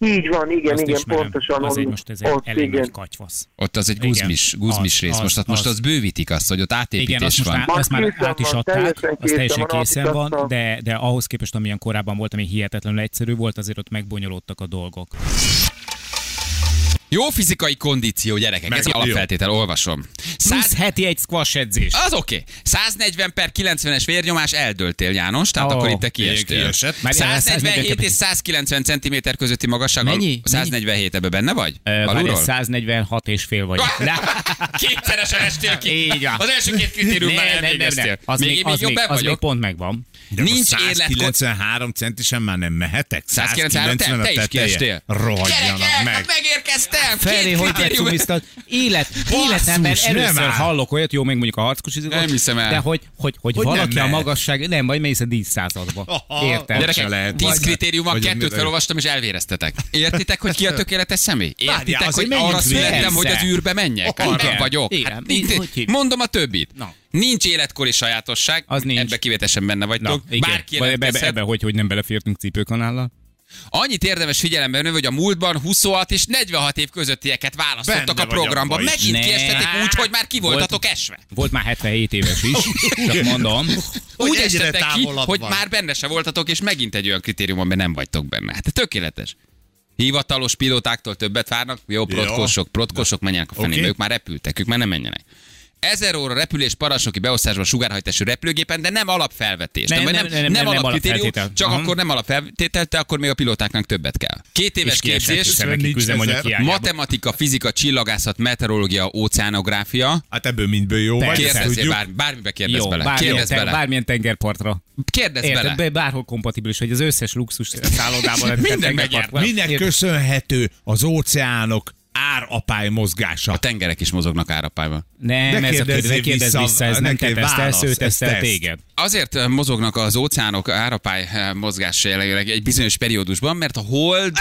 Így van, igen, Azt igen, ismerem. pontosan. Az egy onnan. most ez egy Ott, elég igen. nagy katyvasz. Ott az egy guzmis, guzmis Az, rész. az, most, az, most az. az bővítik azt, hogy ott átépítés Igen, azt van. már, azt már át is adták, teljesen az teljesen készen van, van, de, de ahhoz képest, amilyen korábban volt, ami hihetetlenül egyszerű volt, azért ott megbonyolódtak a dolgok. Jó fizikai kondíció, gyerekek, Meg- ez alapfeltétel, olvasom. Plusz 100, heti egy squash edzés. az oké. Okay. 140 per 90-es vérnyomás eldöltél, János, tehát Ó, akkor itt te kiestél. kiesett. Már ilyen 147 és 190 cm közötti magasság. Mennyi? 147 ebben benne vagy? Ö, Várj, Alulról? 146 és fél vagy. De, *laughs* Kétszeresen estél ki. Így van. Az első két kritériumban elvégeztél. Az még, még, még az, még, jobban az még pont megvan. De Nincs életkor- 193 centisen már nem mehetek? 193, te, 190 a te is kiestél. Rohadjanak Gyerekek, meg. hát megérkeztem! Feri, hogy kritérium- becsumisztad? Élet, életemben nem először hallok olyat, jó, még mondjuk a harckosizat, Nem hiszem el. de hogy, hogy, hogy, Hogy valaki a magasság, nem, vagy mész a díszszázadba. Aha. Érted? Gyerek- Gyerekek, lehet. 10 Vagy- kritérium van, vagy kettőt felolvastam és elvéreztetek. Értitek, hogy ki a tökéletes személy? Értitek, hogy arra születtem, hogy az űrbe menjek? Arra vagyok. Hát, mondom a többit. Na. Nincs életkori sajátosság, Az nincs. ebbe kivétesen benne Na, vagytok. igen. Bárki Vagy ebbe, ebbe, ebbe, hogy, hogy nem belefértünk cipőkanállal. Annyit érdemes figyelembe venni, hogy a múltban 26 és 46 év közöttieket választottak Benne a programba. Megint Ne. kiestetek úgy, hogy már ki voltatok esve. Volt már 77 éves is, *laughs* csak mondom. Hogy úgy estetek ki, hogy már benne se voltatok, és megint egy olyan kritérium, amiben nem vagytok benne. Hát tökéletes. Hivatalos pilótáktól többet várnak, jó, protkosok, protkosok menjenek a fenébe, Oké. ők már repültek, ők már nem menjenek. 1000 óra repülés parancsnoki beosztásban sugárhajtású repülőgépen, de nem alapfelvetés. Nem, vagy nem, nem, nem, nem alapkritérium, csak Aha. akkor nem alapfeltétel, te akkor még a pilótáknak többet kell. Két éves képzés, matematika, fizika, csillagászat, meteorológia, óceánográfia. Hát ebből mindből jó vagy, Kérdezzél bár, bármibe kérdezz Jó, bele. bármilyen, Kérdezz ten, bele. bármilyen tengerpartra. Kérdezz Érted? bele. Be, bárhol kompatibilis, hogy az összes luxus *laughs* szállodában Minden. Minek Érted? köszönhető az óceánok árapály mozgása? A tengerek is mozognak árapályban. Nem, Ne ez a kérdezzél kérdez, kérdez vissza, vissza, ez nem te tesztelsz, válasz, ő ez tesztel teszt. téged. Azért mozognak az óceánok árapály mozgása jelenleg egy bizonyos periódusban, mert a hold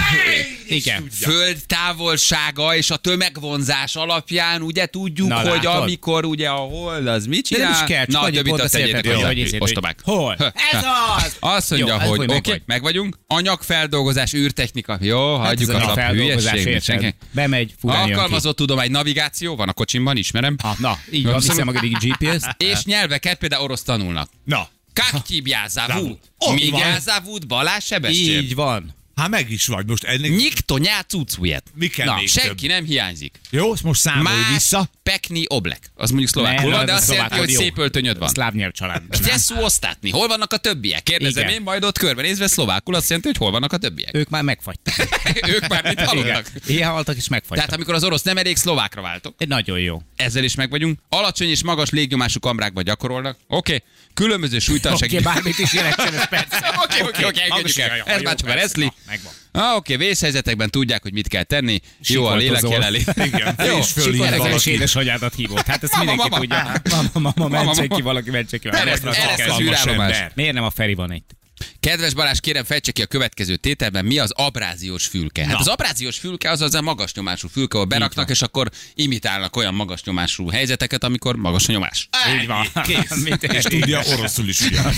Igen. föld távolsága és a tömegvonzás alapján ugye tudjuk, Na, hogy látod? amikor ugye a hold az mit De csinál. nem is kell, csak Na, többit azt tegyétek, hogy ostobák. Hol? Ez az! Azt mondja, hogy oké, meg vagy. meg vagyunk. Anyagfeldolgozás, űrtechnika. Jó, hagyjuk Hát az a a feldolgozás, hülyeség. érted? senki- Bemegy. Alkalmazott tudomány, navigáció van a kocsimban, ismerem. Ah, na, így van, viszem magadik GPS-t. És nyelveket például orosz tanulnak. Na, Kaktyibjázávú. Ott Mi van. gyázávút Balázs Sebestyén. Így van. Hát meg is vagy most ennek. Nyikto nyácucújet. Mi kell Na, még senki nem hiányzik. Jó, most számolj Más vissza. pekni oblek. Az mondjuk szlovákul van, az de a azt jelenti, hogy szép öltönyöd van. Szláv nyelvcsalád. Gyeszú osztátni. Hol vannak a többiek? Kérdezem Igen. én, majd ott körbenézve szlovákul azt jelenti, hogy hol vannak a többiek. Ők már megfagytak. *laughs* ők már mit Igen. hallottak? Ilyen haltak és Tehát megfagytak. amikor az orosz nem elég, szlovákra váltok. Egy Nagyon jó. Ezzel is meg vagyunk. Alacsony és magas légnyomású kamrákba gyakorolnak. Oké. Okay. Különböző súlytartság. Oké, bármit is jelentsen, ez *laughs* persze. Oké, oké, oké, engedjük el. Ez már csak a. Megvan. Ah, oké, vészhelyzetekben tudják, hogy mit kell tenni. Jó a lélek jelenlét. *laughs* Igen, Jó, és fölhív édesanyádat hívott. Hát ezt mindenki mama. tudja. Mama, mama, mama. ki valaki, mentse ki. Erre- űrállomás. ember. Miért nem a Feri van itt? Kedves Balázs, kérem fejtse ki a következő tételben, mi az abráziós fülke. Hát az abráziós fülke az az a magas nyomású fülke, ahol beraknak, és akkor imitálnak olyan magas nyomású helyzeteket, amikor magas a nyomás. Így van. *laughs* Mit És tudja oroszul is ugyan.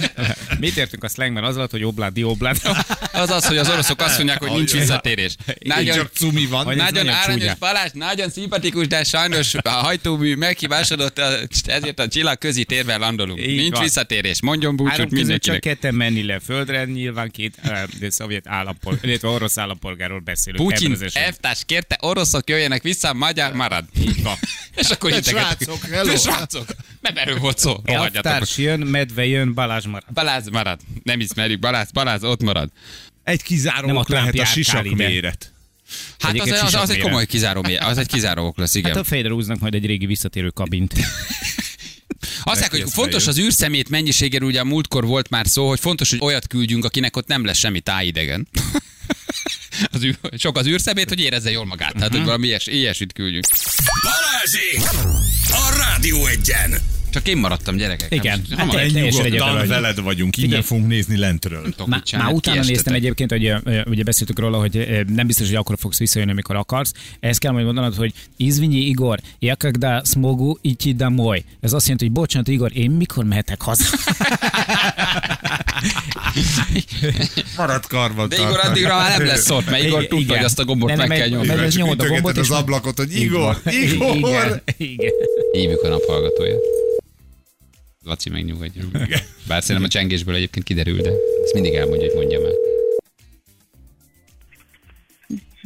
*laughs* Mit értünk a slangben az alatt, hogy oblát, dioblát? *laughs* Az az, hogy az oroszok azt mondják, hogy nincs visszatérés. Nagyon, Csak cumi van. Nagyon aranyos. Balázs, nagyon szimpatikus, de sajnos a hajtómű meghibásodott, ezért a csillag közi térben landolunk. Így Nincs van. visszatérés. Mondjon búcsút között csak mindenkinek. ketten menni le földre, nyilván két uh, de szovjet állampolgár, illetve orosz állampolgárról beszélünk. Putyin az elvtárs kérte, oroszok jöjjenek vissza, magyar marad. Így van. És akkor integettek. srácok, srácok, nem erről volt szó. Elvtárs jön, medve jön, Balázs marad. Balázs marad. Nem ismerjük. Balázs, Balázs ott marad. Egy kizárólag lehet a sisak méret. Hát az, Egyébként az, az, egy sisakméreg. komoly kizáró, az egy kizáró ok lesz, igen. Hát a fejre húznak majd egy régi visszatérő kabint. *laughs* Azt mondják, hogy fontos az űrszemét mennyiségéről, ugye a múltkor volt már szó, hogy fontos, hogy olyat küldjünk, akinek ott nem lesz semmi tájidegen. *laughs* az űr, sok az űrszemét, hogy érezze jól magát. Tehát, hogy valami ilyes, ilyesit küldjünk. Balázsék! A Rádió egyen! Csak én maradtam gyerekek. Igen. Nem, hát nem teljesen veled vagyunk, innen Figyelj. fogunk nézni lentről. Má, már utána néztem egyébként, hogy ugye beszéltük róla, hogy nem biztos, hogy akkor fogsz visszajönni, amikor akarsz. Ezt kell majd mondanod, hogy izvinyi Igor, jakak da smogu, iti da moly. Ez azt jelenti, hogy bocsánat Igor, én mikor mehetek haza? *laughs* Marad karban. De Igor addigra már nem lesz ott, mert Igor tudta, hogy azt a gombot meg kell nyomni. Mert ez nyomod a gombot. az ablakot, hogy Igor, Igor! *laughs* Igen, igen. Hívjuk a naphallgatóját. Laci megnyugodjon. Bár szerintem a csengésből egyébként kiderül, de ezt mindig elmondja, hogy mondja már.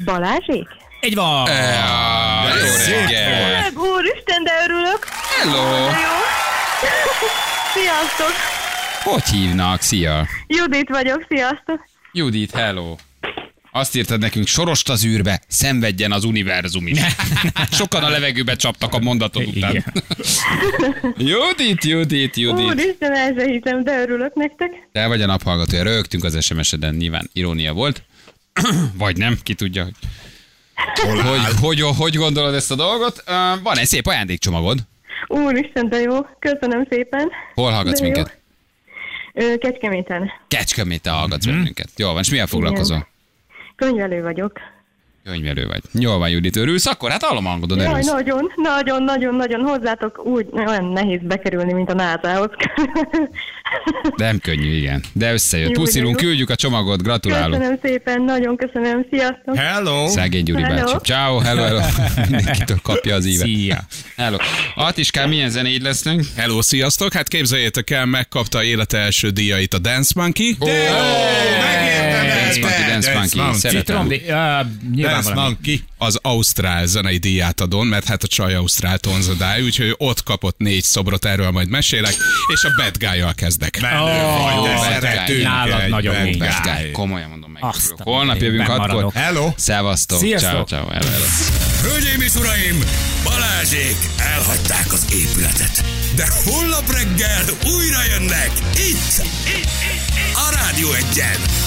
Balázsék? Egy van! Jó reggel! Meg úristen, de örülök. Hello! Jó. *laughs* Sziasztok! Hogy hívnak? Szia! Judit vagyok, sziasztok! Judit, hello! Azt írtad nekünk, sorost az űrbe, szenvedjen az univerzum is. *laughs* Sokan a levegőbe csaptak a mondatod után. Igen. *laughs* Judit, Judit, Judit. Úristen, el se hiszem, de örülök nektek. Te vagy a naphallgatója, rögtünk az SMS-eden, nyilván irónia volt. *clears throat* Vagy nem, ki tudja, hogy hogy, hogy, hogy gondolod ezt a dolgot. Uh, van egy szép ajándékcsomagod. Úristen, de jó. Köszönöm szépen. Hol hallgatsz De minket? Kecskeméten. Kecskeméten hallgatsz mm-hmm. bennünket. Jó van, és milyen foglalkozol? Könyvelő vagyok. Könyvelő vagy. Jól van, Judit, örülsz akkor? Hát hallom hangodon, Jaj, örülsz. nagyon, nagyon, nagyon, nagyon hozzátok úgy olyan nehéz bekerülni, mint a názához. Nem könnyű, igen. De összejött. Puszilunk, küldjük a csomagot, gratulálok. Köszönöm szépen, nagyon köszönöm, sziasztok! Hello! Szegény Gyuri Hello. bácsi. Ciao, hello, hello. *laughs* Mindenkitől kapja az ívet. Szia! Hello. Atiskám, milyen zenéid lesznek? Hello, sziasztok! Hát képzeljétek el, megkapta élete első díjait a Dance Monkey. Dance Monkey, Dance Monkey. Szeretem. Citrom, Dance. Monkey. Az Ausztrál zenei díját adon, mert hát a csaj Ausztrál tonzadály, úgyhogy ott kapott négy szobrot, erről majd mesélek, és a Bad Guy-jal kezdek. Menő Bad szeretünk Nálad nagyon bad guy. Komolyan mondom meg. Holnap jövünk hatkor. maradok. Hello! Szevasztok. Sziasztok. Ciao, ciao. Hello, hello. Hölgyeim és uraim, Balázsék elhagyták az épületet. De holnap reggel újra jönnek itt, itt, itt, itt a Rádió egyen.